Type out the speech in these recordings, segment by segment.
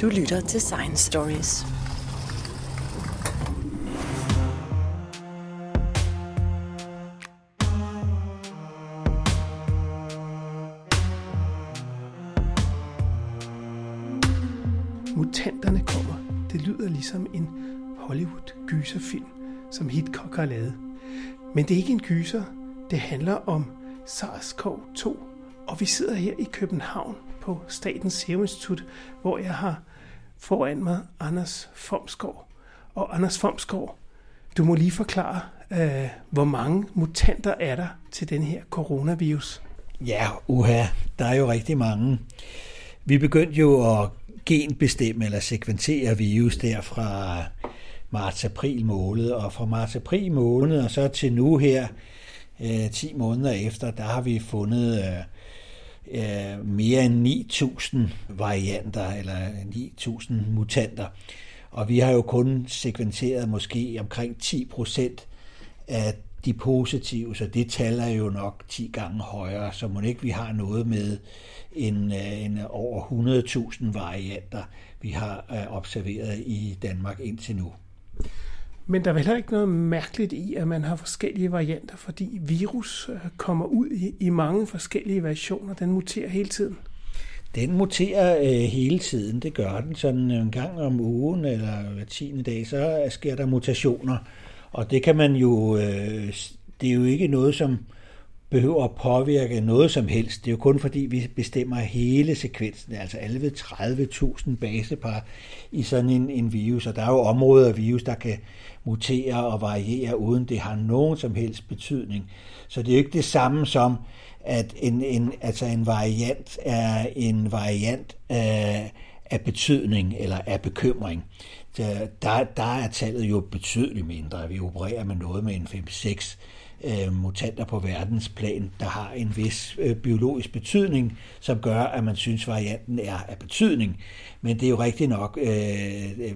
Du lytter til Science Stories. Mutanterne kommer. Det lyder ligesom en Hollywood-gyserfilm, som Hitchcock har lavet. Men det er ikke en gyser. Det handler om SARS-CoV-2. Og vi sidder her i København på Statens Serum Institut, hvor jeg har foran mig Anders Fomsgaard. Og Anders Fomsgaard, du må lige forklare, øh, hvor mange mutanter er der til den her coronavirus? Ja, uha, der er jo rigtig mange. Vi begyndte jo at genbestemme eller sekventere virus der fra marts-april måned, og fra marts-april måned og så til nu her, øh, 10 måneder efter, der har vi fundet øh, øh, mere end 9.000 varianter, eller 9.000 mutanter. Og vi har jo kun sekventeret måske omkring 10 procent af de positive, så det tal er jo nok 10 gange højere, så må ikke vi har noget med en, øh, en over 100.000 varianter, vi har øh, observeret i Danmark indtil nu. Men der er heller ikke noget mærkeligt i, at man har forskellige varianter, fordi virus øh, kommer ud i, i mange forskellige versioner. Den muterer hele tiden. Den muterer øh, hele tiden, det gør den. Sådan en gang om ugen eller hver tiende dag, så sker der mutationer. Og det kan man jo, øh, det er jo ikke noget, som behøver at påvirke noget som helst. Det er jo kun fordi, vi bestemmer hele sekvensen, altså alle ved 30.000 basepar i sådan en, en virus. Og der er jo områder af virus, der kan muterer og varierer, uden det har nogen som helst betydning. Så det er jo ikke det samme som, at en, en, altså en variant er en variant af, af betydning eller af bekymring. Der, der er tallet jo betydeligt mindre. Vi opererer med noget med en 5-6 øh, mutanter på verdensplan, der har en vis øh, biologisk betydning, som gør, at man synes, varianten er af betydning. Men det er jo rigtigt nok, øh, øh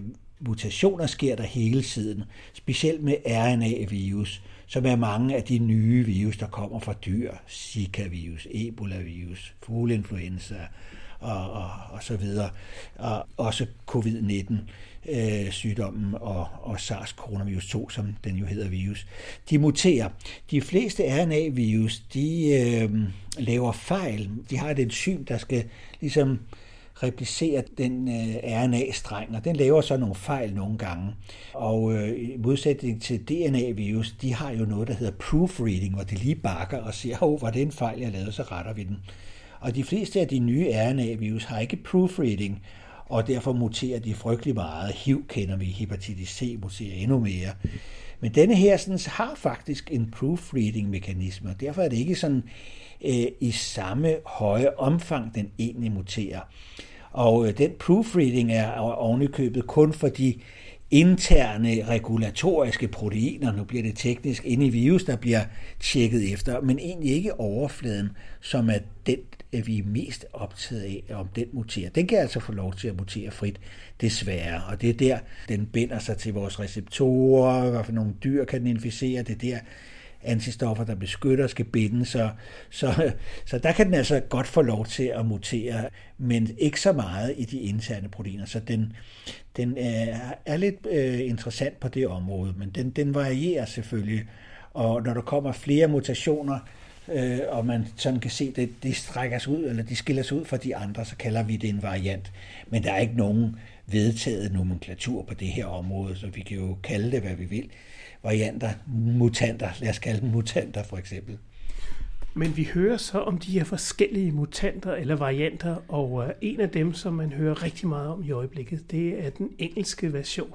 mutationer sker der hele tiden, specielt med RNA-virus, som er mange af de nye virus, der kommer fra dyr, Zika-virus, Ebola-virus, fugleinfluenza og, og, og så videre, og også covid-19 øh, sygdommen og, og SARS-coronavirus 2, som den jo hedder virus, de muterer. De fleste RNA-virus, de øh, laver fejl. De har et enzym, der skal ligesom replicere den øh, RNA-streng, og den laver så nogle fejl nogle gange. Og øh, i modsætning til DNA-virus, de har jo noget, der hedder proofreading, hvor de lige bakker og siger, åh, var det en fejl, jeg lavede, så retter vi den. Og de fleste af de nye RNA-virus har ikke proofreading, og derfor muterer de frygtelig meget. HIV kender vi, hepatitis C muterer endnu mere. Men denne her sådan, har faktisk en proofreading-mekanisme, og derfor er det ikke sådan øh, i samme høje omfang, den egentlig muterer. Og øh, den proofreading er ovenikøbet kun for de interne regulatoriske proteiner, nu bliver det teknisk, inde i virus, der bliver tjekket efter, men egentlig ikke overfladen, som er den, øh, vi er mest optaget af, om den muterer. Den kan altså få lov til at mutere frit, desværre, og det er der, den binder sig til vores receptorer, hvad for nogle dyr kan den inficere, det er der, antistoffer, der beskytter, skal binde, så, så, så der kan den altså godt få lov til at mutere, men ikke så meget i de interne proteiner. Så den, den er, er lidt øh, interessant på det område, men den, den varierer selvfølgelig. Og når der kommer flere mutationer, øh, og man sådan kan se, at det, det strækker sig ud, eller de skiller sig ud fra de andre, så kalder vi det en variant. Men der er ikke nogen vedtaget nomenklatur på det her område, så vi kan jo kalde det, hvad vi vil varianter, mutanter, lad os kalde dem mutanter for eksempel. Men vi hører så om de her forskellige mutanter eller varianter, og øh, en af dem, som man hører rigtig meget om i øjeblikket, det er den engelske version.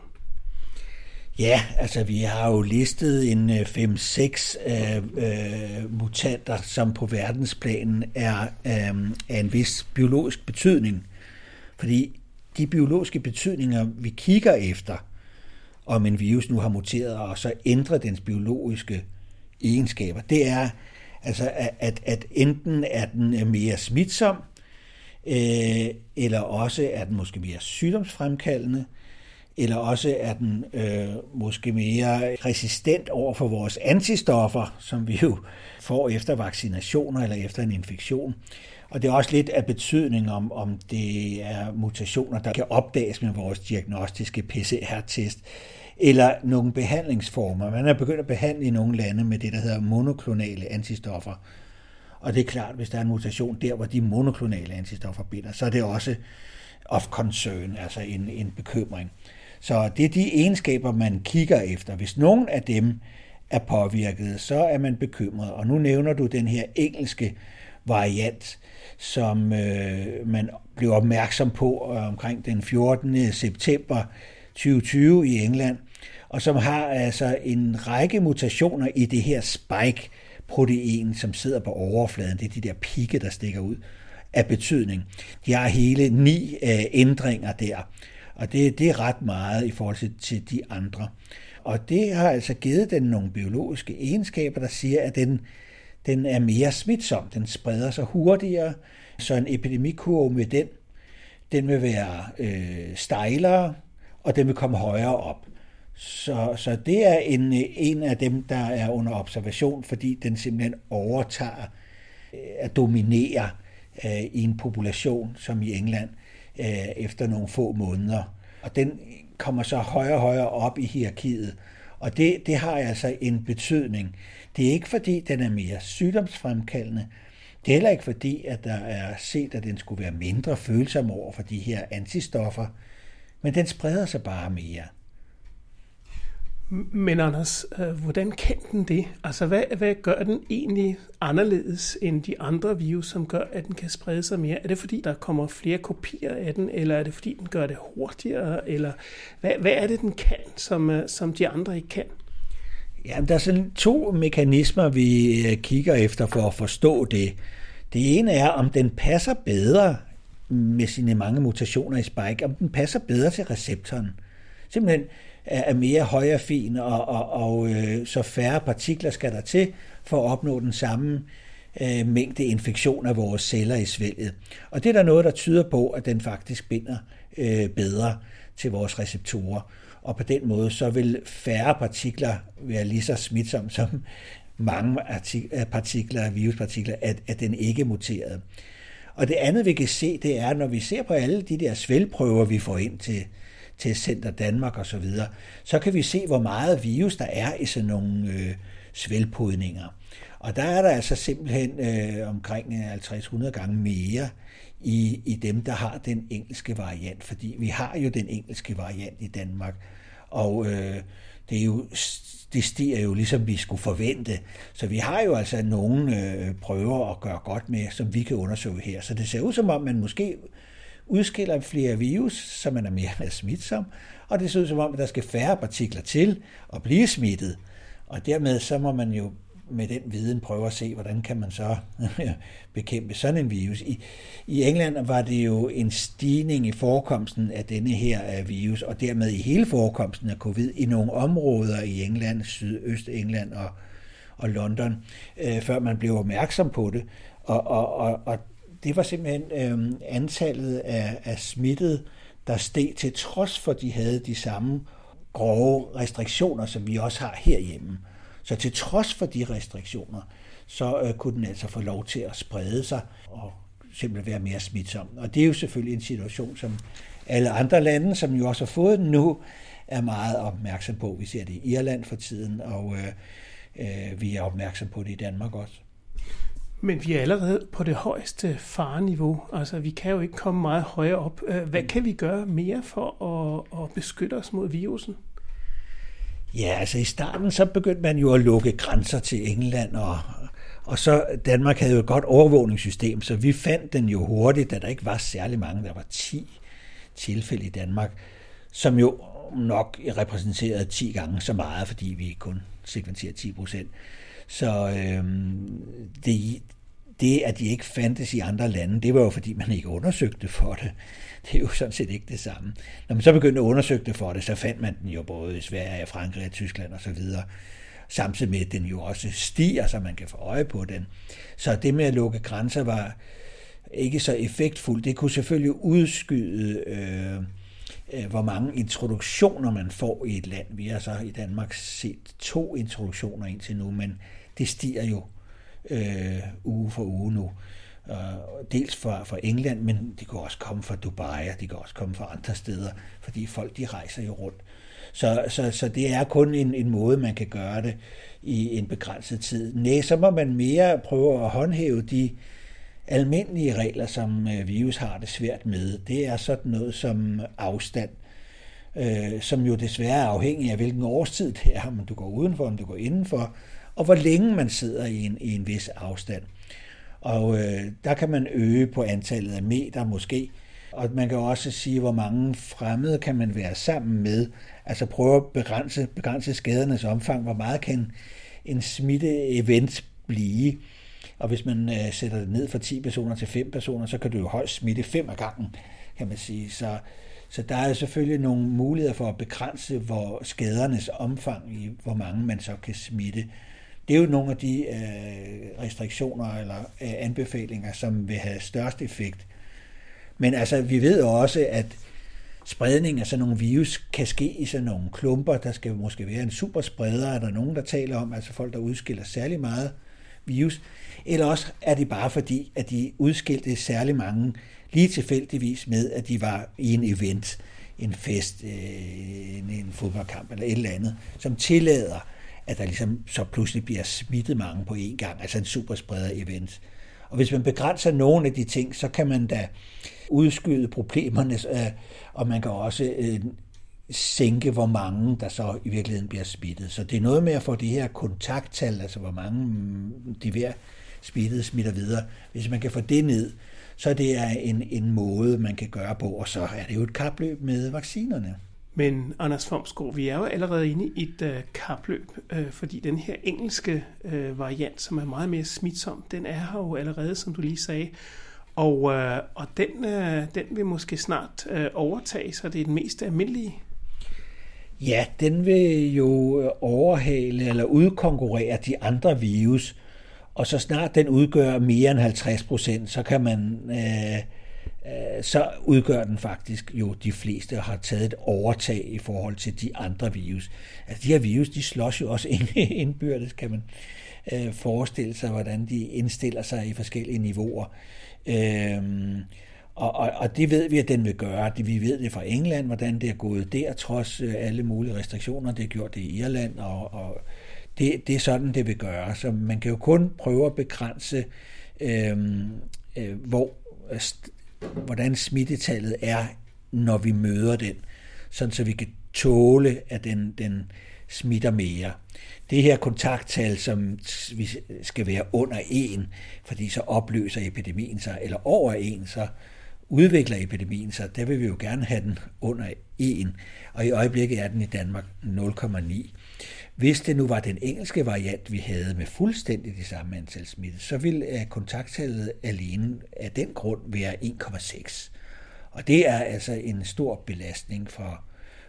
Ja, altså vi har jo listet en 5-6 øh, øh, mutanter, som på verdensplanen er øh, af en vis biologisk betydning. Fordi de biologiske betydninger, vi kigger efter, om en virus nu har muteret og så ændrer dens biologiske egenskaber, det er, altså, at, at enten er den mere smitsom, øh, eller også er den måske mere sygdomsfremkaldende, eller også er den øh, måske mere resistent over for vores antistoffer, som vi jo får efter vaccinationer eller efter en infektion. Og det er også lidt af betydning om, om det er mutationer, der kan opdages med vores diagnostiske PCR-test, eller nogle behandlingsformer. Man er begyndt at behandle i nogle lande med det, der hedder monoklonale antistoffer. Og det er klart, hvis der er en mutation der, hvor de monoklonale antistoffer binder, så er det også of concern, altså en, en bekymring. Så det er de egenskaber, man kigger efter. Hvis nogen af dem er påvirket, så er man bekymret. Og nu nævner du den her engelske variant, som øh, man blev opmærksom på øh, omkring den 14. september 2020 i England, og som har altså en række mutationer i det her spike-protein, som sidder på overfladen. Det er de der pigge, der stikker ud af betydning. De har hele ni øh, ændringer der, og det, det er ret meget i forhold til, til de andre. Og det har altså givet den nogle biologiske egenskaber, der siger, at den, den er mere smitsom. Den spreder sig hurtigere, så en epidemikurve med den, den vil være øh, stejlere, og den vil komme højere op. Så, så det er en, en af dem, der er under observation, fordi den simpelthen overtager øh, at dominere øh, i en population, som i England, øh, efter nogle få måneder. Og den kommer så højere og højere op i hierarkiet. Og det, det har altså en betydning. Det er ikke fordi, den er mere sygdomsfremkaldende. Det er heller ikke fordi, at der er set, at den skulle være mindre følsom over for de her antistoffer. Men den spreder sig bare mere. Men Anders, øh, hvordan kan den det? Altså, hvad, hvad gør den egentlig anderledes end de andre virus, som gør, at den kan sprede sig mere? Er det fordi, der kommer flere kopier af den, eller er det fordi, den gør det hurtigere? Eller hvad, hvad er det, den kan, som, øh, som de andre ikke kan? Ja, der er sådan to mekanismer, vi øh, kigger efter for at forstå det. Det ene er, om den passer bedre med sine mange mutationer i spike, om den passer bedre til receptoren. Simpelthen, er mere højrefin, og, og, og øh, så færre partikler skal der til for at opnå den samme øh, mængde infektion af vores celler i svælget. Og det er der noget, der tyder på, at den faktisk binder øh, bedre til vores receptorer. Og på den måde, så vil færre partikler være lige så smitsomme som mange øh, partikler, viruspartikler, at, at den ikke er muteret. Og det andet, vi kan se, det er, når vi ser på alle de der svælprøver, vi får ind til, til Center Danmark osv., så, videre, så kan vi se, hvor meget virus der er i sådan nogle øh, svælpodninger. Og der er der altså simpelthen øh, omkring øh, 50-100 gange mere i, i dem, der har den engelske variant, fordi vi har jo den engelske variant i Danmark, og øh, det er jo det stiger jo ligesom vi skulle forvente. Så vi har jo altså nogle øh, prøver at gøre godt med, som vi kan undersøge her. Så det ser ud som om, man måske udskiller flere virus, så man er mere smitsom, og det ser ud som om, at der skal færre partikler til at blive smittet. Og dermed så må man jo med den viden prøve at se, hvordan kan man så bekæmpe sådan en virus. I, I England var det jo en stigning i forekomsten af denne her øh, virus, og dermed i hele forekomsten af covid i nogle områder i England, Sydøst England og, og London, øh, før man blev opmærksom på det. Og, og, og, og det var simpelthen øh, antallet af, af smittede, der steg til trods for, at de havde de samme grove restriktioner, som vi også har herhjemme. Så til trods for de restriktioner, så øh, kunne den altså få lov til at sprede sig og simpelthen være mere smitsom. Og det er jo selvfølgelig en situation, som alle andre lande, som jo også har fået den nu, er meget opmærksom på. Vi ser det i Irland for tiden, og øh, øh, vi er opmærksom på det i Danmark også. Men vi er allerede på det højeste fareniveau. Altså, vi kan jo ikke komme meget højere op. Øh, hvad kan vi gøre mere for at, at beskytte os mod virusen? Ja, altså i starten så begyndte man jo at lukke grænser til England, og, og så Danmark havde jo et godt overvågningssystem, så vi fandt den jo hurtigt, da der ikke var særlig mange. Der var 10 tilfælde i Danmark, som jo nok repræsenterede 10 gange så meget, fordi vi kun sekventerer 10 procent. Så øh, det, det, at de ikke fandtes i andre lande, det var jo fordi, man ikke undersøgte for det. Det er jo sådan set ikke det samme. Når man så begyndte at undersøge det for det, så fandt man den jo både i Sverige, Frankrig, Tyskland og så videre. Samtidig med, at den jo også stiger, så man kan få øje på den. Så det med at lukke grænser var ikke så effektfuldt. Det kunne selvfølgelig udskyde, øh, Øh, hvor mange introduktioner man får i et land. Vi har så i Danmark set to introduktioner indtil nu, men det stiger jo øh, uge for uge nu. Øh, dels fra, fra England, men det kan også komme fra Dubai, og det kan også komme fra andre steder, fordi folk de rejser jo rundt. Så, så, så det er kun en, en måde, man kan gøre det i en begrænset tid. Nej, så må man mere prøve at håndhæve de almindelige regler, som øh, virus har det svært med. Det er sådan noget som afstand, øh, som jo desværre er afhængig af, hvilken årstid det er, om du går udenfor, om du går indenfor, og hvor længe man sidder i en, i en vis afstand. Og øh, der kan man øge på antallet af meter måske, og man kan også sige, hvor mange fremmede kan man være sammen med. Altså prøve at begrænse, begrænse skadernes omfang. Hvor meget kan en smitte-event blive? Og hvis man øh, sætter det ned fra 10 personer til 5 personer, så kan du jo højst smitte 5 af gangen, kan man sige. Så, så der er selvfølgelig nogle muligheder for at begrænse hvor skadernes omfang i, hvor mange man så kan smitte. Det er jo nogle af de øh, restriktioner eller øh, anbefalinger, som vil have størst effekt. Men altså, vi ved også, at spredning af sådan nogle virus kan ske i sådan nogle klumper. Der skal måske være en superspreder, er der nogen, der taler om, altså folk, der udskiller særlig meget virus. Eller også er det bare fordi, at de udskilte særlig mange lige tilfældigvis med, at de var i en event, en fest, øh, en, en fodboldkamp eller et eller andet, som tillader, at der ligesom så pludselig bliver smittet mange på én gang, altså en superspreder event. Og hvis man begrænser nogle af de ting, så kan man da udskyde problemerne, øh, og man kan også øh, sænke, hvor mange der så i virkeligheden bliver smittet. Så det er noget med at få de her kontakttal, altså hvor mange mm, de hver smittet smitter videre. Hvis man kan få det ned, så det er en, en måde, man kan gøre på, og så er det jo et kapløb med vaccinerne. Men Anders Fomsgaard, vi er jo allerede inde i et uh, kapløb, uh, fordi den her engelske uh, variant, som er meget mere smitsom, den er her jo allerede, som du lige sagde. Og, uh, og den, uh, den vil måske snart uh, overtage, så det er den mest almindelige. Ja, den vil jo overhale eller udkonkurrere de andre virus, og så snart den udgør mere end 50 procent, så kan man øh, øh, så udgør den faktisk jo de fleste og har taget et overtag i forhold til de andre virus. Altså de her virus, de slås jo også indbyrdes, kan man øh, forestille sig, hvordan de indstiller sig i forskellige niveauer. Øh, og, og, og det ved vi, at den vil gøre. Det, vi ved det fra England, hvordan det er gået der, trods øh, alle mulige restriktioner. Det har gjort det i Irland, og, og det, det er sådan, det vil gøre. Så man kan jo kun prøve at begrænse, øh, øh, hvor, hvordan smittetallet er, når vi møder den, sådan så vi kan tåle, at den, den smitter mere. Det her kontakttal, som vi skal være under 1, fordi så opløser epidemien sig, eller over 1, så udvikler epidemien sig, der vil vi jo gerne have den under 1, og i øjeblikket er den i Danmark 0,9. Hvis det nu var den engelske variant, vi havde med fuldstændig det samme antal smittede, så ville øh, kontakttallet alene af den grund være 1,6. Og det er altså en stor belastning for,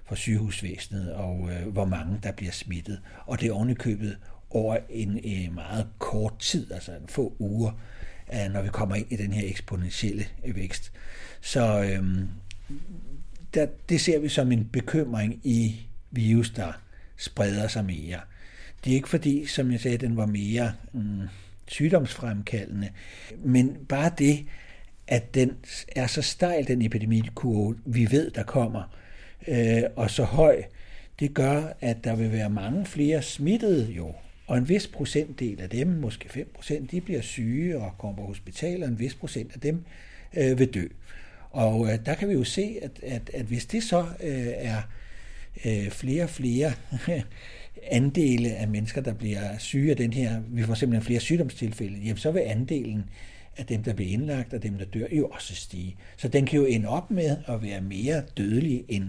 for sygehusvæsenet og øh, hvor mange der bliver smittet. Og det er ovenikøbet over en øh, meget kort tid, altså en få uger, øh, når vi kommer ind i den her eksponentielle øh, vækst. Så øh, der, det ser vi som en bekymring i virus, der spreder sig mere. Det er ikke fordi, som jeg sagde, den var mere mm, sygdomsfremkaldende, men bare det, at den er så stejl, den epidemikurve, vi ved, der kommer, øh, og så høj, det gør, at der vil være mange flere smittede jo, og en vis procentdel af dem, måske 5 procent, de bliver syge og kommer på hospital, og en vis procent af dem øh, vil dø. Og øh, der kan vi jo se, at, at, at hvis det så øh, er øh, flere og flere andele af mennesker, der bliver syge af den her, vi får simpelthen flere sygdomstilfælde, jamen så vil andelen af dem, der bliver indlagt, og dem, der dør, jo også stige. Så den kan jo ende op med at være mere dødelig end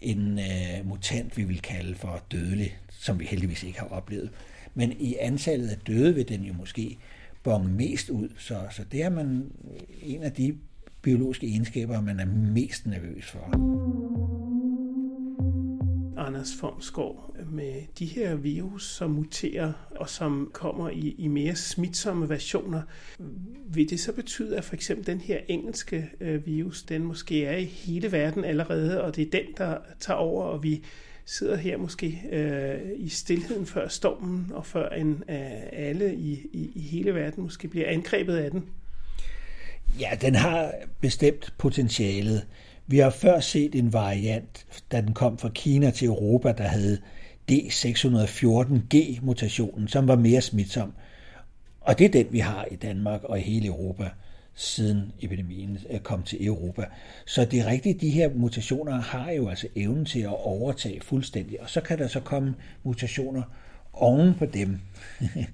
en øh, mutant, vi vil kalde for dødelig, som vi heldigvis ikke har oplevet. Men i antallet af døde vil den jo måske bonge mest ud, så, så det er man en af de biologiske egenskaber, man er mest nervøs for. Anders Fomsgaard, med de her virus, som muterer og som kommer i, i mere smitsomme versioner, vil det så betyde, at for eksempel den her engelske øh, virus, den måske er i hele verden allerede, og det er den, der tager over, og vi sidder her måske øh, i stillheden før stormen, og før en, øh, alle i, i, i hele verden måske bliver angrebet af den? Ja, den har bestemt potentialet. Vi har før set en variant, da den kom fra Kina til Europa, der havde D614G-mutationen, som var mere smitsom. Og det er den, vi har i Danmark og i hele Europa siden epidemien øh, kom til Europa. Så det er rigtigt, de her mutationer har jo altså evnen til at overtage fuldstændig, og så kan der så komme mutationer oven på dem.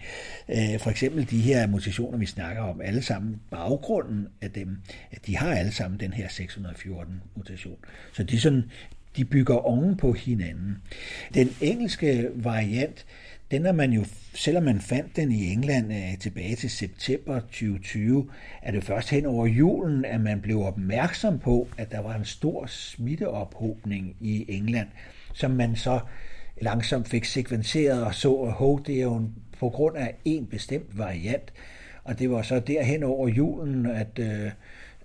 Øh, for eksempel de her mutationer, vi snakker om, alle sammen, baggrunden af dem, at de har alle sammen den her 614 mutation. Så de, sådan, de bygger oven på hinanden. Den engelske variant, den er man jo, selvom man fandt den i England øh, tilbage til september 2020, er det først hen over julen, at man blev opmærksom på, at der var en stor smitteophobning i England, som man så langsomt fik sekvenseret og så, at hov, det er jo på grund af en bestemt variant. Og det var så derhen over julen, at, øh,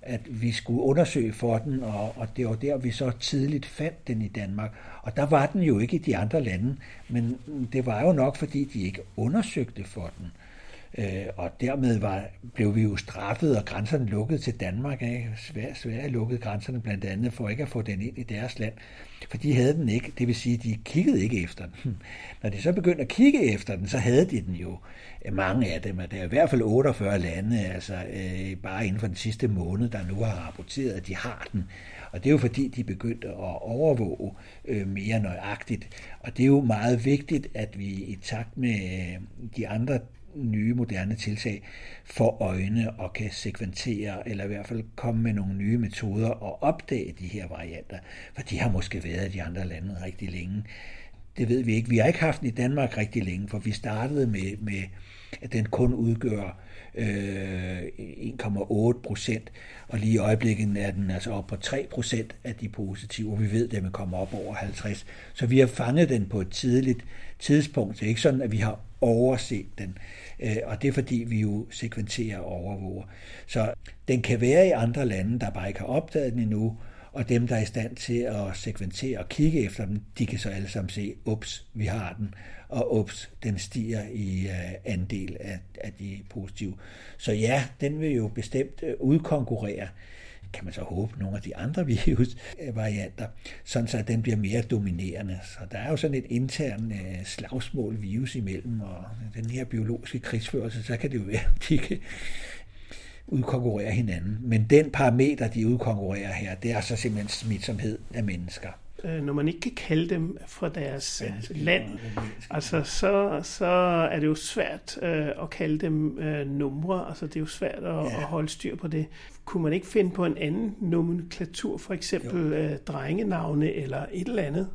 at vi skulle undersøge for den, og, og det var der, vi så tidligt fandt den i Danmark. Og der var den jo ikke i de andre lande, men det var jo nok, fordi de ikke undersøgte for den. Øh, og dermed var, blev vi jo straffet, og grænserne lukket til Danmark. Ikke? Sverige, Sverige lukkede grænserne blandt andet for ikke at få den ind i deres land, for de havde den ikke. Det vil sige, de kiggede ikke efter den. Hm. Når de så begyndte at kigge efter den, så havde de den jo. Øh, mange af dem, der er i hvert fald 48 lande, altså øh, bare inden for den sidste måned, der nu har rapporteret, at de har den. Og det er jo fordi, de begyndte at overvåge øh, mere nøjagtigt. Og det er jo meget vigtigt, at vi i takt med øh, de andre nye moderne tiltag for øjne og kan sekventere, eller i hvert fald komme med nogle nye metoder og opdage de her varianter, for de har måske været i de andre lande rigtig længe. Det ved vi ikke. Vi har ikke haft den i Danmark rigtig længe, for vi startede med, med at den kun udgør øh, 1,8 procent, og lige i øjeblikket er den altså op på 3 procent af de positive, og vi ved, at den kommer op over 50. Så vi har fanget den på et tidligt tidspunkt. Det er ikke sådan, at vi har overset den. Øh, og det er fordi, vi jo sekventerer og overvåger. Så den kan være i andre lande, der bare ikke har opdaget den endnu, og dem, der er i stand til at sekventere og kigge efter dem, de kan så alle sammen se, ups, vi har den, og ups, den stiger i øh, andel af, af de positive. Så ja, den vil jo bestemt øh, udkonkurrere kan man så håbe, nogle af de andre virusvarianter, sådan så den bliver mere dominerende. Så der er jo sådan et intern øh, slagsmål virus imellem, og den her biologiske krigsførelse, så kan det jo være, at de kan udkonkurrere hinanden. Men den parameter, de udkonkurrerer her, det er så simpelthen smitsomhed af mennesker øh, når man ikke kan kalde dem fra deres øh, land, altså så, så er det jo svært øh, at kalde dem øh, numre, altså det er jo svært at, ja. at holde styr på det. Kunne man ikke finde på en anden nomenklatur, for eksempel øh, drengenavne eller et eller andet?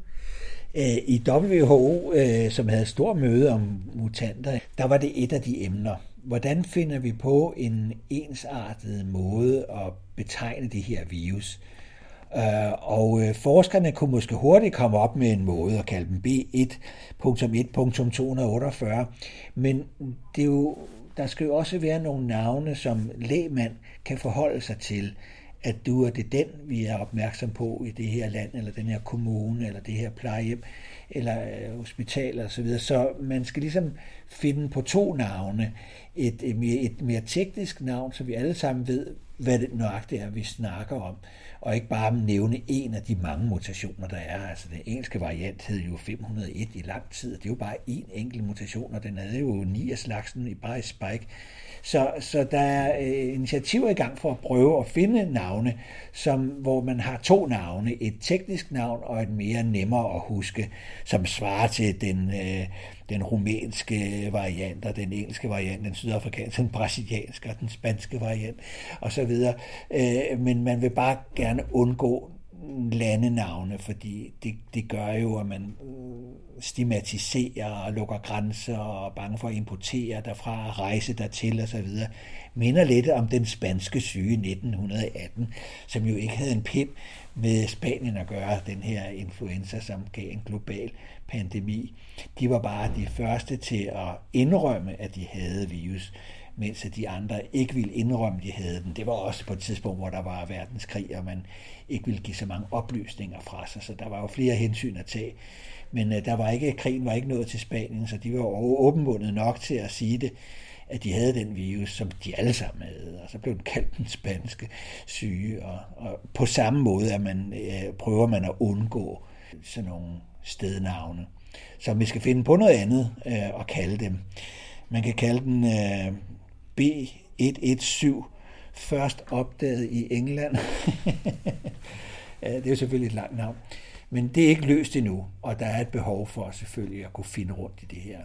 Øh, I WHO, som havde stor møde om mutanter, der var det et af de emner. Hvordan finder vi på en ensartet måde at betegne det her virus? Øh, og øh, forskerne kunne måske hurtigt komme op med en måde at kalde dem B1.1.248, men det er jo, der skal jo også være nogle navne, som lægmand kan forholde sig til, at du er det den, vi er opmærksom på i det her land, eller den her kommune, eller det her plejehjem, eller øh, hospital og så videre. Så man skal ligesom finde på to navne. Et, et, mere, et mere teknisk navn, så vi alle sammen ved, hvad det nøjagtigt er, vi snakker om og ikke bare nævne en af de mange mutationer, der er. Altså den engelske variant hed jo 501 i lang tid, og det er jo bare en enkelt mutation, og den havde jo ni af slagsen i bare i spike. Så, så der er øh, initiativer i gang for at prøve at finde navne, som, hvor man har to navne, et teknisk navn og et mere nemmere at huske, som svarer til den, øh, den rumænske variant, og den engelske variant, den sydafrikanske, den brasilianske og den spanske variant osv. Øh, men man vil bare gerne undgå landenavne, fordi det, det gør jo, at man øh, stigmatiserer og lukker grænser og er bange for at importere derfra og rejse dertil osv. Minder lidt om den spanske syge 1918, som jo ikke havde en pind med Spanien at gøre, den her influenza, som gav en global pandemi. De var bare de første til at indrømme, at de havde virus mens de andre ikke ville indrømme, de havde den. Det var også på et tidspunkt, hvor der var verdenskrig, og man ikke ville give så mange oplysninger fra sig, så der var jo flere hensyn at tage. Men øh, der var ikke, krigen var ikke nået til Spanien, så de var åbenbundet nok til at sige det. at de havde den virus, som de alle sammen havde, og så blev den kaldt den spanske syge, og, og på samme måde at man, øh, prøver man at undgå sådan nogle stednavne. Så vi skal finde på noget andet øh, at kalde dem. Man kan kalde den øh, B117, først opdaget i England. det er jo selvfølgelig et langt navn. Men det er ikke løst endnu, og der er et behov for selvfølgelig at kunne finde rundt i det her.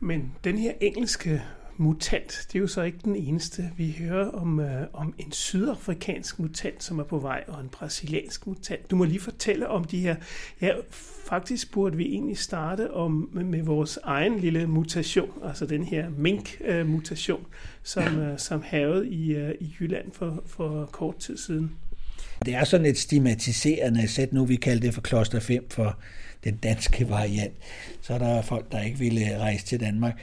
Men den her engelske mutant, det er jo så ikke den eneste. Vi hører om, øh, om en sydafrikansk mutant, som er på vej, og en brasiliansk mutant. Du må lige fortælle om de her. Ja, faktisk burde vi egentlig starte om med, med vores egen lille mutation, altså den her mink-mutation, som, øh, som havede i, øh, i Jylland for, for kort tid siden. Det er sådan et stigmatiserende sæt nu, vi kalder det for kloster 5 for den danske variant. Så er der folk, der ikke ville øh, rejse til Danmark.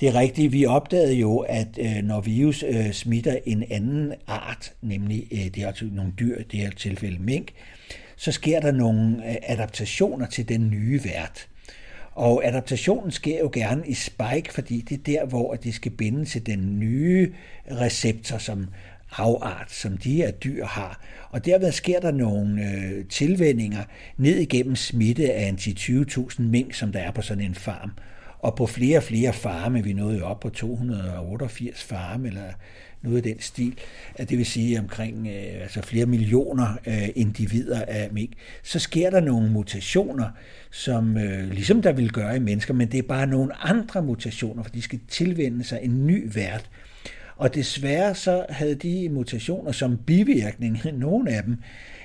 Det er rigtigt, vi opdagede jo, at øh, når virus øh, smitter en anden art, nemlig øh, det er altså nogle dyr, i det her tilfælde mink, så sker der nogle øh, adaptationer til den nye vært. Og adaptationen sker jo gerne i spike, fordi det er der, hvor det skal binde til den nye receptor, som havart, som de her dyr har. Og derved sker der nogle øh, tilvændinger ned igennem smitte af en 10-20.000 mink, som der er på sådan en farm. Og på flere og flere farme, vi nåede jo op på 288 farme, eller noget af den stil, at det vil sige omkring øh, altså flere millioner øh, individer af mink, så sker der nogle mutationer, som øh, ligesom der vil gøre i mennesker, men det er bare nogle andre mutationer, for de skal tilvende sig en ny vært, og desværre så havde de mutationer som bivirkning, nogle af dem,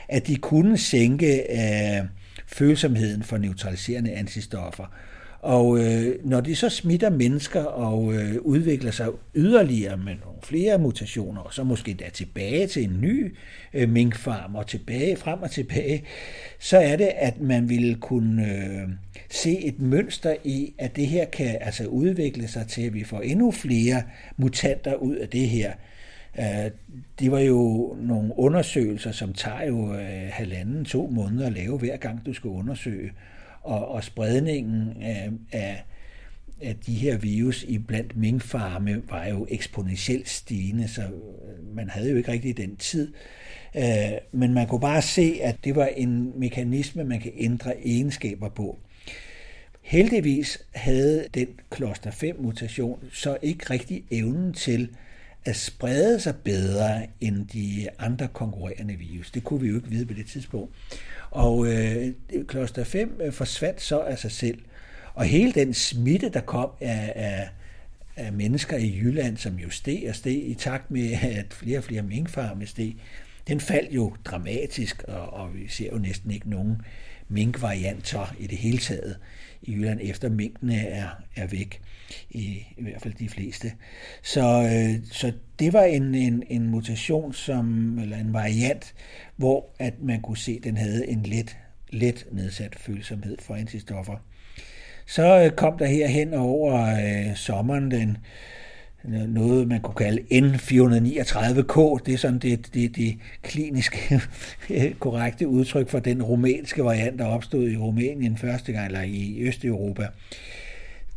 at de kunne sænke øh, følsomheden for neutraliserende antistoffer. Og øh, når de så smitter mennesker og øh, udvikler sig yderligere med nogle flere mutationer, og så måske da tilbage til en ny øh, minkfarm og tilbage, frem og tilbage, så er det, at man ville kunne øh, se et mønster i, at det her kan altså udvikle sig til, at vi får endnu flere mutanter ud af det her. Øh, det var jo nogle undersøgelser, som tager jo øh, halvanden, to måneder at lave hver gang, du skal undersøge og, og spredningen af, af, af de her virus i blandt minkfarme var jo eksponentielt stigende, så øh, man havde jo ikke rigtig den tid. Øh, men man kunne bare se, at det var en mekanisme, man kan ændre egenskaber på. Heldigvis havde den kloster 5 mutation så ikke rigtig evnen til at sprede sig bedre end de andre konkurrerende virus. Det kunne vi jo ikke vide på det tidspunkt. Og øh, kloster 5 øh, forsvandt så af sig selv. Og hele den smitte, der kom af, af, af mennesker i Jylland, som jo steg og steg i takt med, at flere og flere minkfarme steg, den faldt jo dramatisk, og, og vi ser jo næsten ikke nogen minkvarianter i det hele taget i Jylland, efter minkene er, er væk, i, i hvert fald de fleste. Så, øh, så det var en, en, en mutation, som, eller en variant, hvor at man kunne se, at den havde en let, let nedsat følsomhed for antistoffer. Så øh, kom der her hen over øh, sommeren den noget, man kunne kalde N439K. Det er sådan det, det, det kliniske korrekte udtryk for den rumænske variant, der opstod i Rumænien første gang, eller i Østeuropa.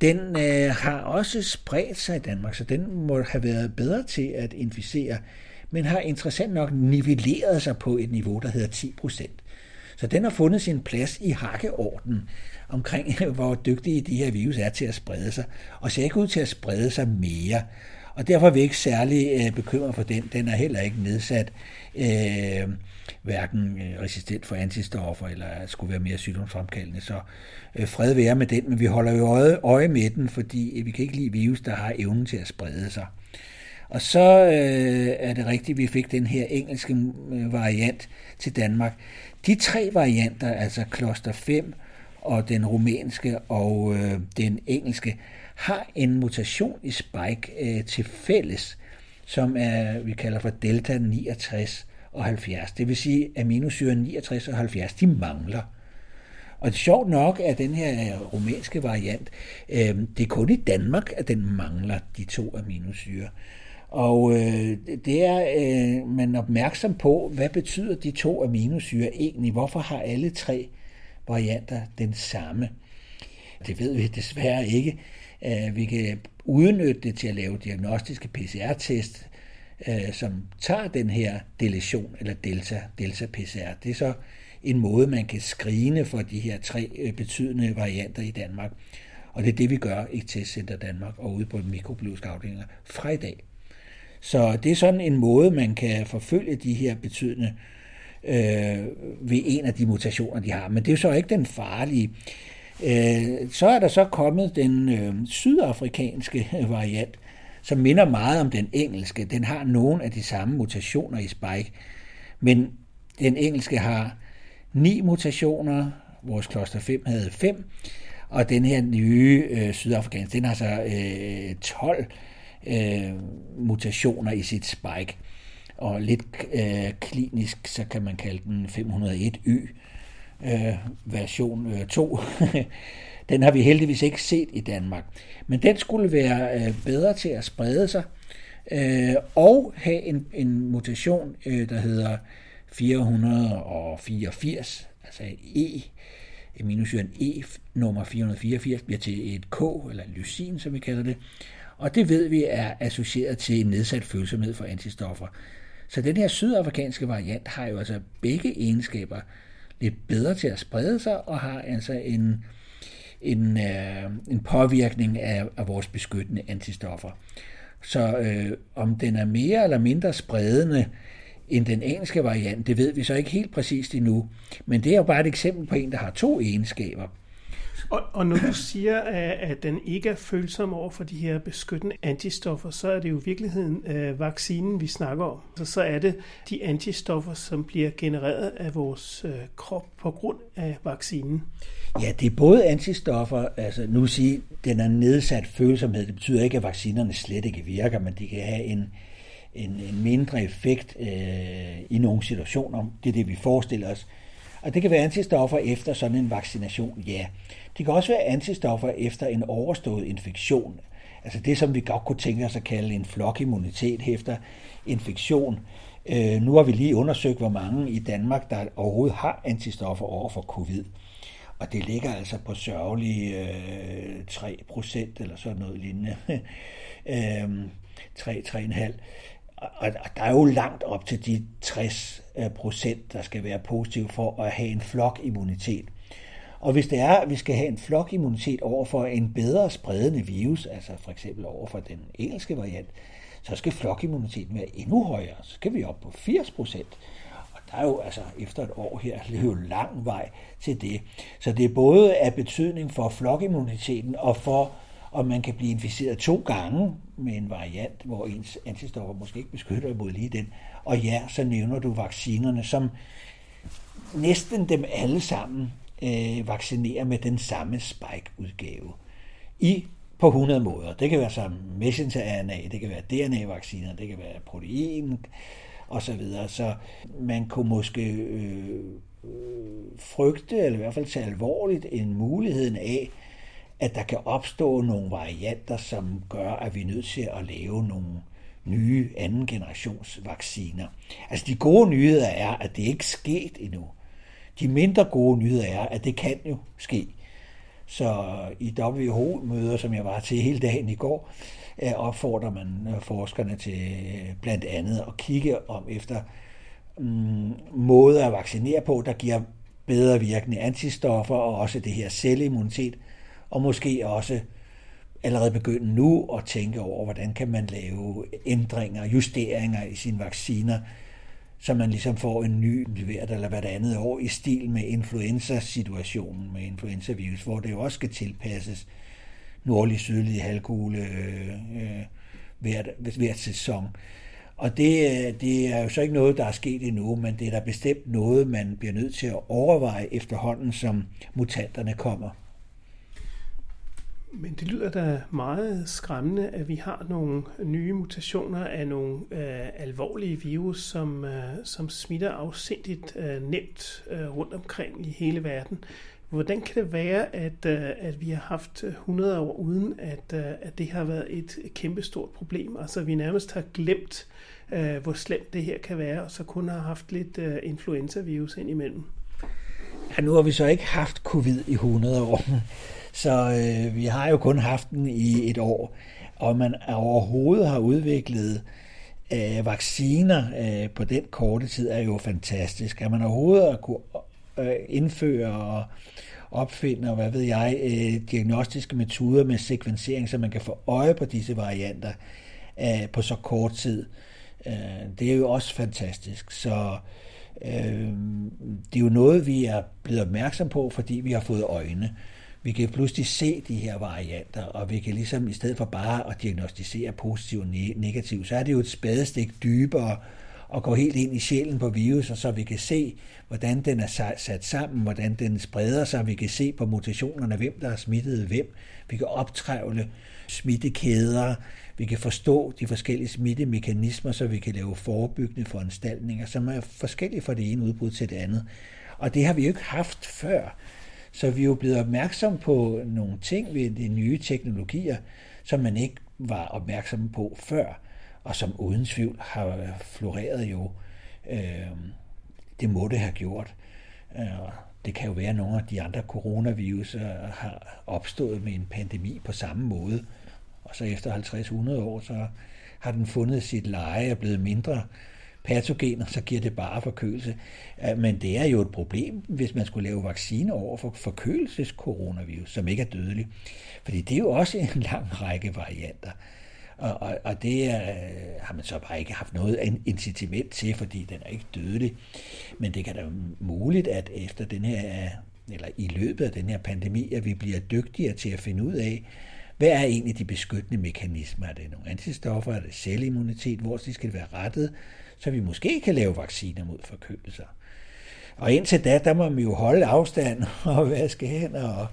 Den øh, har også spredt sig i Danmark, så den må have været bedre til at inficere, men har interessant nok nivelleret sig på et niveau, der hedder 10 procent. Så den har fundet sin plads i hakkeorden omkring, hvor dygtige de her virus er til at sprede sig, og ser ikke ud til at sprede sig mere. Og derfor er vi ikke særlig øh, bekymret for den. Den er heller ikke nedsat, øh, hverken øh, resistent for antistoffer eller skulle være mere sygdomsfremkaldende. Så øh, fred være med den, men vi holder jo øje, øje med den, fordi øh, vi kan ikke lide virus, der har evnen til at sprede sig. Og så øh, er det rigtigt, at vi fik den her engelske variant til Danmark. De tre varianter, altså kloster 5 og den rumænske og øh, den engelske, har en mutation i spike øh, til fælles, som er, vi kalder for delta 69 og 70. Det vil sige, at aminosyren 69 og 70, de mangler. Og det er sjovt nok, at den her øh, romanske variant, øh, det er kun i Danmark, at den mangler de to aminosyre. Og øh, det er øh, man er opmærksom på, hvad betyder de to aminosyre egentlig? Hvorfor har alle tre varianter den samme? Det ved vi desværre ikke. Øh, vi kan udnytte det til at lave diagnostiske PCR-test, øh, som tager den her deletion, eller delta, delta PCR. Det er så en måde, man kan skrine for de her tre øh, betydende varianter i Danmark. Og det er det, vi gør i Testcenter Danmark og ude på mikrobiologiske afdelinger fra i dag. Så det er sådan en måde, man kan forfølge de her betydende øh, ved en af de mutationer, de har. Men det er jo så ikke den farlige. Øh, så er der så kommet den øh, sydafrikanske variant, som minder meget om den engelske. Den har nogle af de samme mutationer i spike, men den engelske har ni mutationer, vores kloster 5 havde fem, og den her nye øh, sydafrikanske, den har så øh, 12 øh, mutationer i sit spike. Og lidt øh, klinisk, så kan man kalde den 501Y øh, version øh, 2. den har vi heldigvis ikke set i Danmark. Men den skulle være øh, bedre til at sprede sig øh, og have en, en mutation, øh, der hedder 484, altså E, aminosyren E nummer 484 bliver til et K, eller lysin, som vi kalder det. Og det ved vi er associeret til en nedsat følsomhed for antistoffer. Så den her sydafrikanske variant har jo altså begge egenskaber lidt bedre til at sprede sig, og har altså en, en, øh, en påvirkning af, af vores beskyttende antistoffer. Så øh, om den er mere eller mindre spredende end den engelske variant, det ved vi så ikke helt præcist endnu. Men det er jo bare et eksempel på en, der har to egenskaber. Og, og når du siger, at, at den ikke er følsom over for de her beskyttende antistoffer, så er det jo i virkeligheden øh, vaccinen, vi snakker om. Så, så er det de antistoffer, som bliver genereret af vores øh, krop på grund af vaccinen. Ja, det er både antistoffer, altså nu sige, den er nedsat følsomhed. Det betyder ikke, at vaccinerne slet ikke virker, men de kan have en, en, en mindre effekt øh, i nogle situationer. Det er det, vi forestiller os. Og det kan være antistoffer efter sådan en vaccination, ja. Det kan også være antistoffer efter en overstået infektion. Altså det, som vi godt kunne tænke os at kalde en flokimmunitet efter infektion. Øh, nu har vi lige undersøgt, hvor mange i Danmark, der overhovedet har antistoffer over for covid. Og det ligger altså på sørgelige øh, 3% eller sådan noget lignende. øh, 3-3,5. Og der er jo langt op til de 60 øh, procent, der skal være positive for at have en flokimmunitet. Og hvis det er, at vi skal have en flokimmunitet over for en bedre spredende virus, altså for eksempel over for den engelske variant, så skal flokimmuniteten være endnu højere. Så skal vi op på 80 procent. Der er jo altså efter et år her, er jo lang vej til det. Så det er både af betydning for flokimmuniteten og for og man kan blive inficeret to gange med en variant, hvor ens antistoffer måske ikke beskytter mod lige den. Og ja, så nævner du vaccinerne, som næsten dem alle sammen øh, vaccinerer med den samme spike-udgave. I på 100 måder. Det kan være som messenger-RNA, det kan være DNA-vacciner, det kan være protein og så videre. Så man kunne måske øh, frygte, eller i hvert fald tage alvorligt, en muligheden af, at der kan opstå nogle varianter, som gør, at vi er nødt til at lave nogle nye anden generations vacciner. Altså de gode nyheder er, at det ikke er sket endnu. De mindre gode nyheder er, at det kan jo ske. Så i WHO-møder, som jeg var til hele dagen i går, Øh, opfordrer man øh, forskerne til øh, blandt andet at kigge om efter mm, måder at vaccinere på, der giver bedre virkende antistoffer og også det her celleimmunitet, og måske også allerede begynde nu at tænke over, hvordan kan man lave ændringer, justeringer i sine vacciner, så man ligesom får en ny hvert eller hvert andet år i stil med influenza-situationen med influenza-virus, hvor det jo også skal tilpasses nordlig, sydlig halvkugle øh, øh hvert, hvert sæson. Og det, øh, det er jo så ikke noget, der er sket endnu, men det er da bestemt noget, man bliver nødt til at overveje efterhånden, som mutanterne kommer. Men det lyder da meget skræmmende, at vi har nogle nye mutationer af nogle øh, alvorlige virus, som, øh, som smitter afsindigt øh, nemt øh, rundt omkring i hele verden. Hvordan kan det være, at, øh, at vi har haft øh, 100 år uden, at, øh, at det har været et kæmpestort problem? Altså vi nærmest har glemt, hvor slemt det her kan være, og så kun har haft lidt influenza-virus ind imellem. Ja, nu har vi så ikke haft covid i 100 år, så øh, vi har jo kun haft den i et år. Og man overhovedet har udviklet øh, vacciner øh, på den korte tid, er jo fantastisk. At man overhovedet har kunne øh, indføre og opfinde, og hvad ved jeg, øh, diagnostiske metoder med sekvensering, så man kan få øje på disse varianter øh, på så kort tid. Øh, det er jo også fantastisk. Så øh, det er jo noget, vi er blevet opmærksom på, fordi vi har fået øjne. Vi kan pludselig se de her varianter, og vi kan ligesom i stedet for bare at diagnostisere positiv og negativ, så er det jo et spadestik dybere og gå helt ind i sjælen på viruser, så vi kan se, hvordan den er sat sammen, hvordan den spreder sig. Vi kan se på mutationerne, hvem der er smittet hvem. Vi kan optrævle smittekæder. Vi kan forstå de forskellige smittemekanismer, så vi kan lave forebyggende foranstaltninger, som er forskellige fra det ene udbrud til det andet. Og det har vi jo ikke haft før. Så vi er jo blevet opmærksom på nogle ting ved de nye teknologier, som man ikke var opmærksom på før, og som uden tvivl har floreret jo. Øh, det må det have gjort. Øh, det kan jo være, at nogle af de andre coronavirus har opstået med en pandemi på samme måde, og så efter 50-100 år, så har den fundet sit leje og blevet mindre patogener, så giver det bare forkølelse. Øh, men det er jo et problem, hvis man skulle lave vacciner over for forkølelseskoronavirus, som ikke er dødelig. Fordi det er jo også en lang række varianter. Og, og, og det er, har man så bare ikke haft noget incitament til, fordi den er ikke dødelig. Men det kan da muligt, at efter den her, eller i løbet af den her pandemi, at vi bliver dygtigere til at finde ud af, hvad er egentlig de beskyttende mekanismer? Er det nogle antistoffer? Er det celleimmunitet? Hvor skal skal være rettet? Så vi måske kan lave vacciner mod forkølelser. Og indtil da, der må man jo holde afstand og vaske hænder og,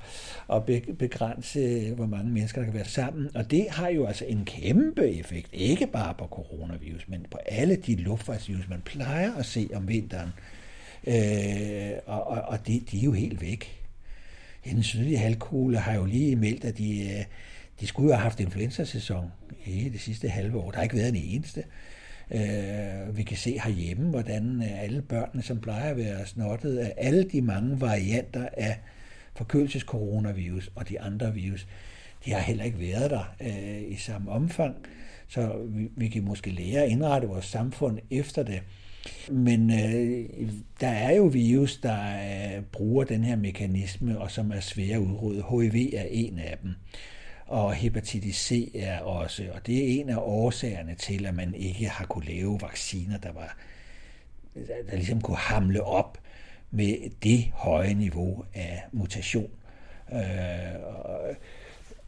og begrænse, hvor mange mennesker, der kan være sammen. Og det har jo altså en kæmpe effekt, ikke bare på coronavirus, men på alle de luftvejsvirus, man plejer at se om vinteren. Øh, og og, og de, de er jo helt væk. Den sydlige halvkugle har jo lige meldt, at de, øh, de skulle jo have haft influenza-sæson i det sidste halve år. Der har ikke været en eneste. Øh, Øh, vi kan se herhjemme, hvordan øh, alle børnene, som plejer at være snottet af alle de mange varianter af forkølelseskoronavirus og de andre virus, de har heller ikke været der øh, i samme omfang. Så vi, vi kan måske lære at indrette vores samfund efter det. Men øh, der er jo virus, der øh, bruger den her mekanisme, og som er svære at udrydde. HIV er en af dem og hepatitis C er også, og det er en af årsagerne til, at man ikke har kunne lave vacciner, der var der ligesom kunne hamle op med det høje niveau af mutation. Øh,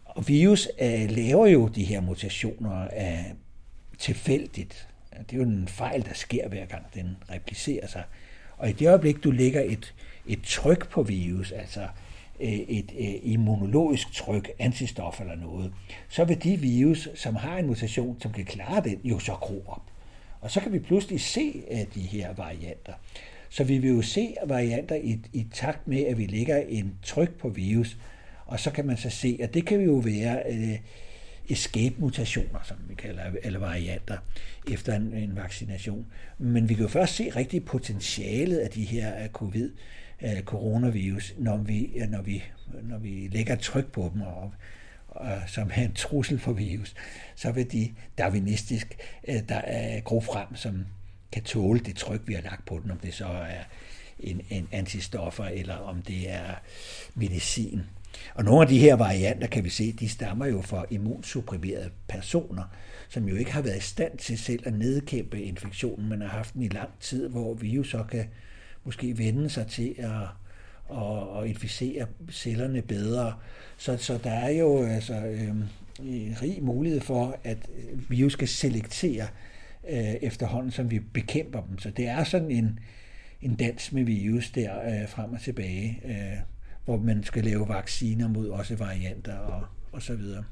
og virus øh, laver jo de her mutationer af tilfældigt. Det er jo en fejl, der sker hver gang den replicerer sig. Og i det øjeblik, du lægger et, et tryk på virus, altså Øh, Øh, et øh, immunologisk tryk, antistof eller noget, så vil de virus, som har en mutation, som kan klare den, jo så gro op. Og så kan vi pludselig se øh, de her varianter. Så vi vil jo se varianter i, i takt med, at vi lægger en tryk på virus, og så kan man så se, at det kan jo være escape-mutationer, som vi kalder, eller varianter, efter en, en vaccination. Men vi kan jo først se rigtig potentialet af de her covid øh, coronavirus, når vi, øh, når, vi, når vi lægger tryk på dem, og, og, øh, som er en trussel for virus, så vil de darwinistisk øh, der er gro frem, som kan tåle det tryk, vi har lagt på den, om det så er en, en antistoffer, eller om det er medicin. Og nogle af de her varianter, kan vi se, de stammer jo fra immunsupprimerede personer, som jo ikke har været i stand til selv at nedkæmpe infektionen, men har haft den i lang tid, hvor vi jo så kan måske vende sig til at, at, at inficere cellerne bedre. Så, så der er jo altså øh, rig mulighed for, at virus skal selektere øh, efterhånden, som vi bekæmper dem. Så det er sådan en, en dans med virus der øh, frem og tilbage, øh, hvor man skal lave vacciner mod også varianter og, og så videre.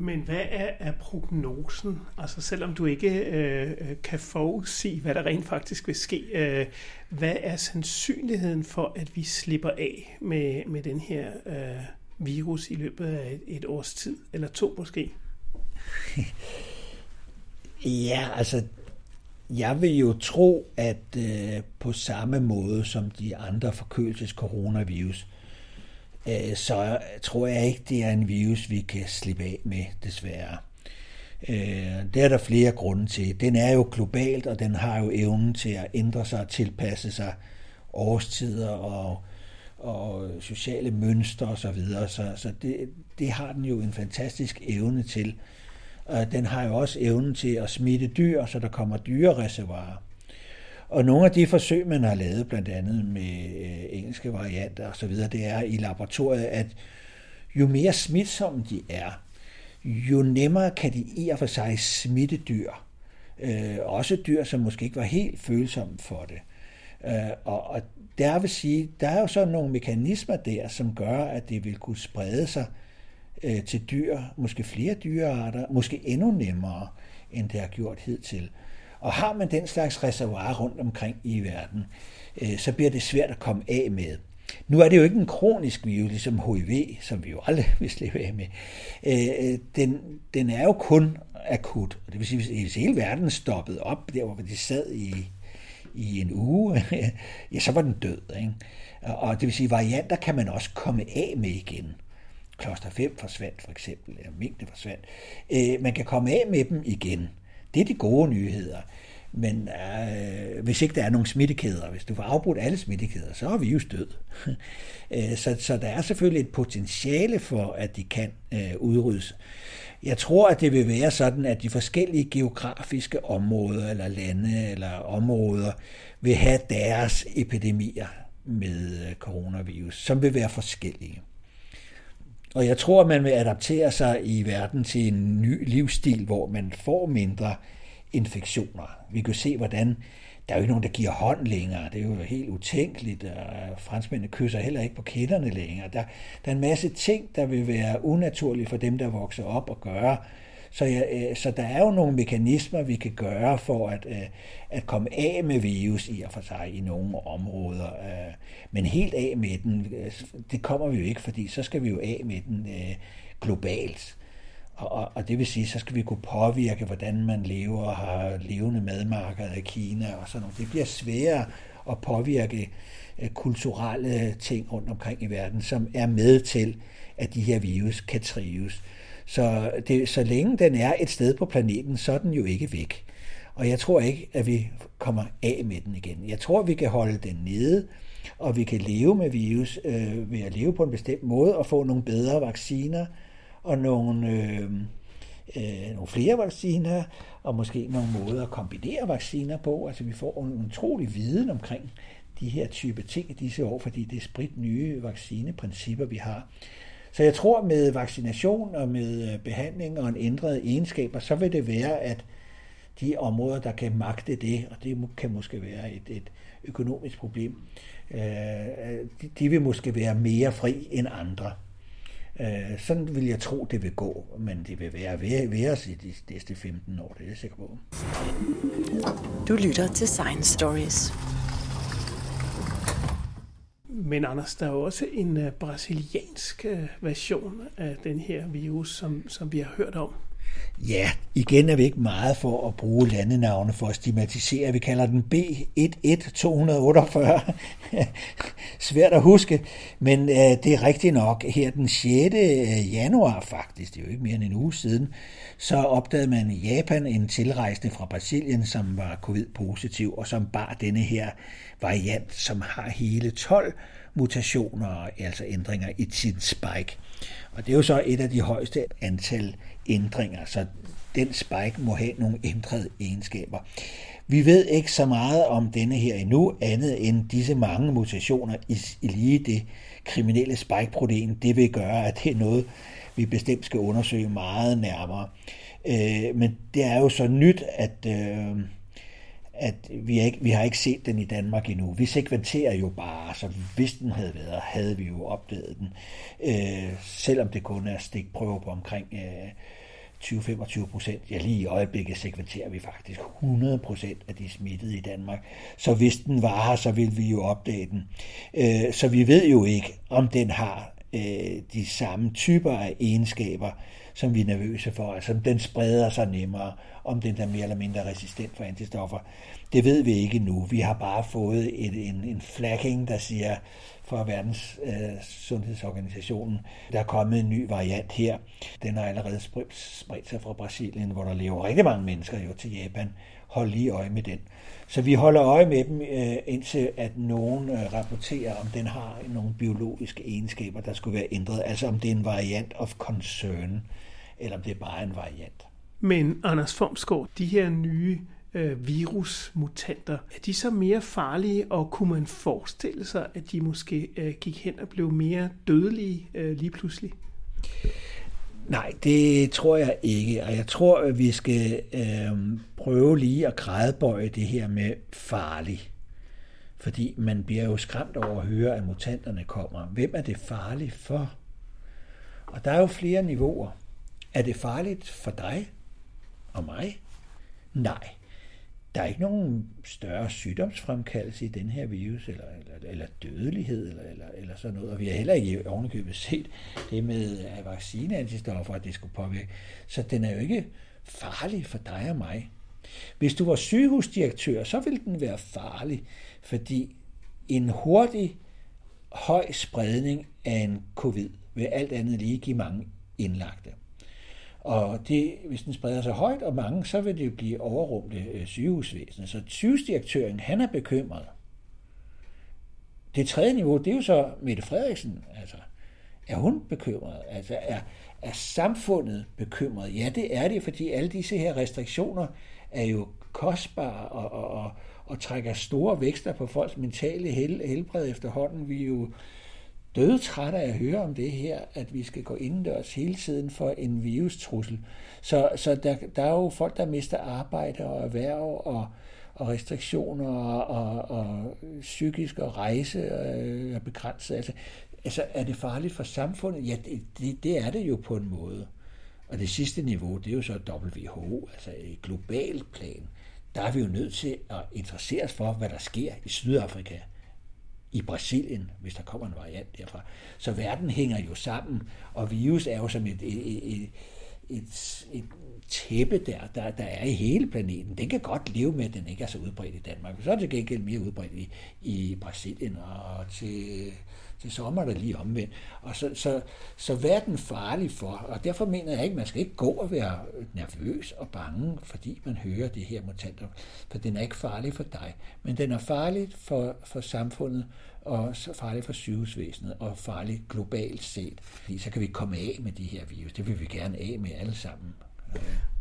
Men hvad er, er prognosen? Altså selvom du ikke øh, øh, kan forudsige, hvad der rent faktisk vil ske, øh, hvad er sandsynligheden for, at vi slipper af med, med den her øh, virus i løbet af et, et års tid, eller to måske? ja, altså Jeg vil jo tro, at øh, på samme måde som de andre forkølelses-coronavirus, øh, Øh, så tror jeg ikke, det er en virus, vi kan slippe af med, desværre. Øh, det er der flere grunde til. Den er jo globalt, og den har jo evnen til at ændre sig og tilpasse sig årstider og, og sociale mønstre osv. Så, videre. så, så det, det har den jo en fantastisk evne til. Den har jo også evnen til at smitte dyr, så der kommer dyrereservoirer. Og nogle af de forsøg, man har lavet, blandt andet med øh, engelske varianter osv., det er i laboratoriet, at jo mere smitsomme de er, jo nemmere kan de i og for sig smitte dyr. Øh, også dyr, som måske ikke var helt følsomme for det. Øh, og, og der vil sige, der er jo så nogle mekanismer der, som gør, at det vil kunne sprede sig øh, til dyr, måske flere dyrearter, måske endnu nemmere, end det har gjort hidtil. Og har man den slags reservoir rundt omkring i verden, øh, så bliver det svært at komme af med. Nu er det jo ikke en kronisk virus, ligesom HIV, som vi jo aldrig vil slippe af med. Øh, øh, den, den er jo kun akut. Det vil sige, hvis hele verden stoppede op, der hvor de sad i, i en uge, ja, så var den død. Ikke? Og det vil sige, varianter kan man også komme af med igen. Kloster 5 forsvandt for eksempel, eller mængde forsvandt. Øh, man kan komme af med dem igen. Det er de gode nyheder. Men øh, hvis ikke der er nogen smittekæder, hvis du får afbrudt alle smittekæder, så er vi jo død. Øh, så, så der er selvfølgelig et potentiale for, at de kan øh, udryddes. Jeg tror, at det vil være sådan, at de forskellige geografiske områder eller lande eller områder vil have deres epidemier med øh, coronavirus, som vil være forskellige. Og jeg tror, man vil adaptere sig i verden til en ny livsstil, hvor man får mindre infektioner. Vi kan se, hvordan der er jo ikke nogen, der giver hånd længere. Det er jo helt utænkeligt. Og franskmændene kysser heller ikke på kinderne længere. Der, der er en masse ting, der vil være unaturlige for dem, der vokser op og gøre. Så, jeg, øh, så der er jo nogle mekanismer, vi kan gøre for at, øh, at komme af med virus i og for sig i nogle områder. Øh, men helt af med den, det kommer vi jo ikke, fordi så skal vi jo af med den globalt. Og, og det vil sige, så skal vi kunne påvirke, hvordan man lever og har levende madmarkeder i Kina og sådan noget. Det bliver sværere at påvirke kulturelle ting rundt omkring i verden, som er med til, at de her virus kan trives. Så, det, så længe den er et sted på planeten, så er den jo ikke væk. Og jeg tror ikke, at vi kommer af med den igen. Jeg tror, vi kan holde den nede, og vi kan leve med virus øh, ved at leve på en bestemt måde og få nogle bedre vacciner, og nogle, øh, øh, nogle flere vacciner, og måske nogle måder at kombinere vacciner på. Altså vi får en utrolig viden omkring de her type ting i disse år, fordi det er sprit nye vaccineprincipper, vi har. Så jeg tror med vaccination og med øh, behandling og en ændret egenskaber, så vil det være, at de områder, der kan magte det, og det kan måske være et, et økonomisk problem, øh, øh, de, de vil måske være mere fri end andre. Øh, sådan vil jeg tro, det vil gå, men det vil være ved, ved os i de næste 15 år, det er jeg sikker på. Du lytter til Science Stories. Men Anders, der er jo også en uh, brasiliansk uh, version af den her virus, som, som vi har hørt om. Ja, igen er vi ikke meget for at bruge landenavne for at stigmatisere. Vi kalder den B11248. Svært at huske, men øh, det er rigtigt nok. Her den 6. Øh, januar faktisk, det er jo ikke mere end en uge siden, så opdagede man i Japan en tilrejsende fra Brasilien, som var covid-positiv, og som bar denne her variant, som har hele 12 mutationer, altså ændringer i sin spike. Og det er jo så et af de højeste antal ændringer, så den spike må have nogle ændrede egenskaber. Vi ved ikke så meget om denne her endnu, andet end disse mange mutationer i, i lige det kriminelle spike-protein. Det vil gøre, at det er noget, vi bestemt skal undersøge meget nærmere. Øh, men det er jo så nyt, at, øh, at vi, ikke, vi har ikke set den i Danmark endnu. Vi sekventerer jo bare, så hvis den havde været, havde vi jo opdaget den. Øh, selvom det kun er stikprøver på omkring øh, 20-25 procent. Ja, lige i øjeblikket sekventerer vi faktisk 100 procent af de smittede i Danmark. Så hvis den var her, så ville vi jo opdage den. Øh, så vi ved jo ikke, om den har øh, de samme typer af egenskaber, som vi er nervøse for, altså den spreder sig nemmere, om den er mere eller mindre resistent for antistoffer. Det ved vi ikke nu. Vi har bare fået et, en, en flagging, der siger fra Verdens øh, Sundhedsorganisationen, der er kommet en ny variant her. Den har allerede spredt, spredt sig fra Brasilien, hvor der lever rigtig mange mennesker jo til Japan. Hold lige øje med den. Så vi holder øje med dem, øh, indtil at nogen øh, rapporterer, om den har nogle biologiske egenskaber, der skulle være ændret. Altså om det er en variant of concern, eller om det er bare en variant. Men Anders Formsgaard, de her nye øh, virusmutanter, er de så mere farlige, og kunne man forestille sig, at de måske øh, gik hen og blev mere dødelige øh, lige pludselig? Nej, det tror jeg ikke, og jeg tror, at vi skal øh, prøve lige at grædebøje det her med farlig. Fordi man bliver jo skræmt over at høre, at mutanterne kommer. Hvem er det farligt for? Og der er jo flere niveauer. Er det farligt for dig og mig? Nej. Der er ikke nogen større sygdomsfremkaldelse i den her virus, eller, eller, eller dødelighed, eller, eller, eller sådan noget. Og vi har heller ikke ovenikøbet set det med øh, vaccineantistoffer, at det skulle påvirke. Så den er jo ikke farlig for dig og mig. Hvis du var sygehusdirektør, så ville den være farlig, fordi en hurtig, høj spredning af en covid vil alt andet lige give mange indlagte. Og det, hvis den spreder sig højt og mange, så vil det jo blive overrumlet øh, sygehusvæsenet. Så sygehusdirektøren, han er bekymret. Det tredje niveau, det er jo så Mette Frederiksen. Altså, er hun bekymret? Altså, er, er samfundet bekymret? Ja, det er det, fordi alle disse her restriktioner er jo kostbare og, og, og, og trækker store vækster på folks mentale hel, helbred efterhånden. Vi er jo døde træt af at høre om det her, at vi skal gå indendørs hele tiden for en virustrussel. Så, så der, der er jo folk, der mister arbejde og erhverv og, og restriktioner og, og, og psykisk og rejse øh, er begrænset. Altså, altså, er det farligt for samfundet? Ja, det, det, det er det jo på en måde. Og det sidste niveau, det er jo så WHO, altså et globalt plan. Der er vi jo nødt til at interessere os for, hvad der sker i Sydafrika, i Brasilien, hvis der kommer en variant derfra. Så verden hænger jo sammen, og virus er jo som et, et, et, et, et tæppe der, der, der er i hele planeten. Den kan godt leve med, at den ikke er så udbredt i Danmark. Så er det gengæld mere udbredt i, i Brasilien og til til sommer er der lige omvendt. Og så, så, så hvad er den farlig for? Og derfor mener jeg ikke, man skal ikke gå og være nervøs og bange, fordi man hører det her mutanter. For den er ikke farlig for dig, men den er farlig for, for samfundet, og så farlig for sygehusvæsenet, og farlig globalt set. Fordi så kan vi komme af med de her virus. Det vil vi gerne af med alle sammen.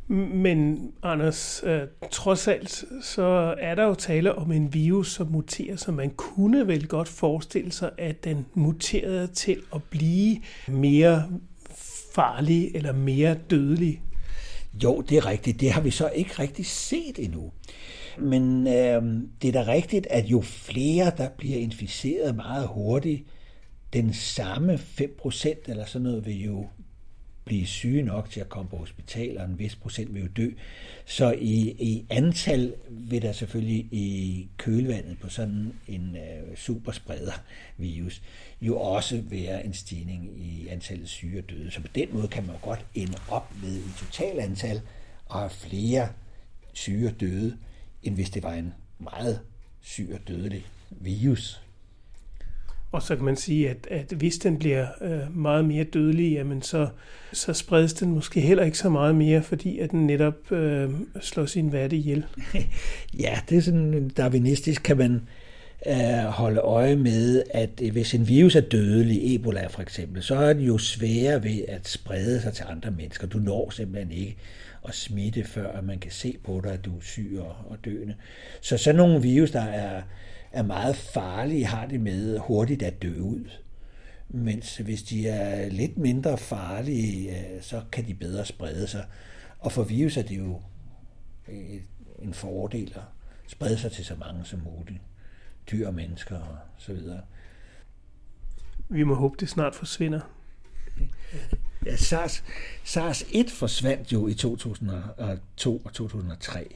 Men Anders, øh, trods alt, så er der jo tale om en virus, som muterer, så man kunne vel godt forestille sig, at den muterede til at blive mere farlig eller mere dødelig. Jo, det er rigtigt. Det har vi så ikke rigtig set endnu. Men øh, det er da rigtigt, at jo flere, der bliver inficeret meget hurtigt, den samme 5% eller sådan noget vil jo blive syge nok til at komme på hospital, og en vis procent vil jo dø. Så i, i antal vil der selvfølgelig i kølvandet på sådan en øh, superspreder virus jo også være en stigning i antallet syge og døde. Så på den måde kan man jo godt ende op med i total antal og have flere syge og døde, end hvis det var en meget syg og dødelig virus. Og så kan man sige, at, at hvis den bliver øh, meget mere dødelig, jamen så, så spredes den måske heller ikke så meget mere, fordi at den netop øh, slår sin vatte ihjel. ja, det er sådan darwinistisk, kan man øh, holde øje med, at øh, hvis en virus er dødelig, Ebola for eksempel, så er den jo sværere ved at sprede sig til andre mennesker. Du når simpelthen ikke at smitte, før man kan se på dig, at du er syg og, og døende. Så sådan nogle virus, der er er meget farlige, har det med hurtigt at dø ud. Mens hvis de er lidt mindre farlige, så kan de bedre sprede sig. Og for virus er det jo en fordel at sprede sig til så mange som muligt. Dyr og mennesker og så videre. Vi må håbe, det snart forsvinder. Ja, SARS, SARS 1 forsvandt jo i 2002 og 2003.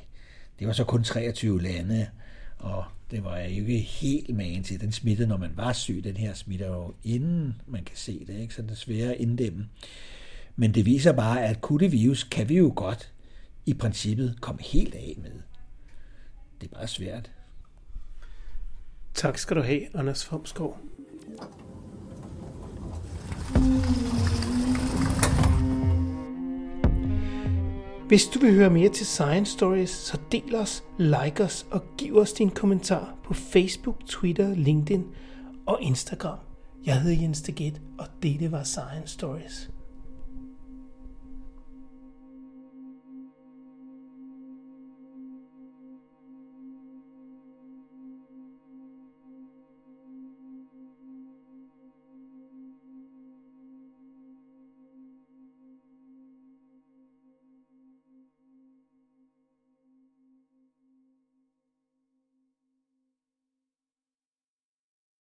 Det var så kun 23 lande, og det var jeg jo ikke helt magen til. Den smittede, når man var syg. Den her smitter jo inden man kan se det, ikke? så det er svære at inddæmme. Men det viser bare, at kuttevirus kan vi jo godt i princippet komme helt af med. Det er bare svært. Tak skal du have, Anders Fomskov. Hvis du vil høre mere til Science Stories, så del os, like os og giv os din kommentar på Facebook, Twitter, LinkedIn og Instagram. Jeg hedder Jens Deget, og dette var Science Stories.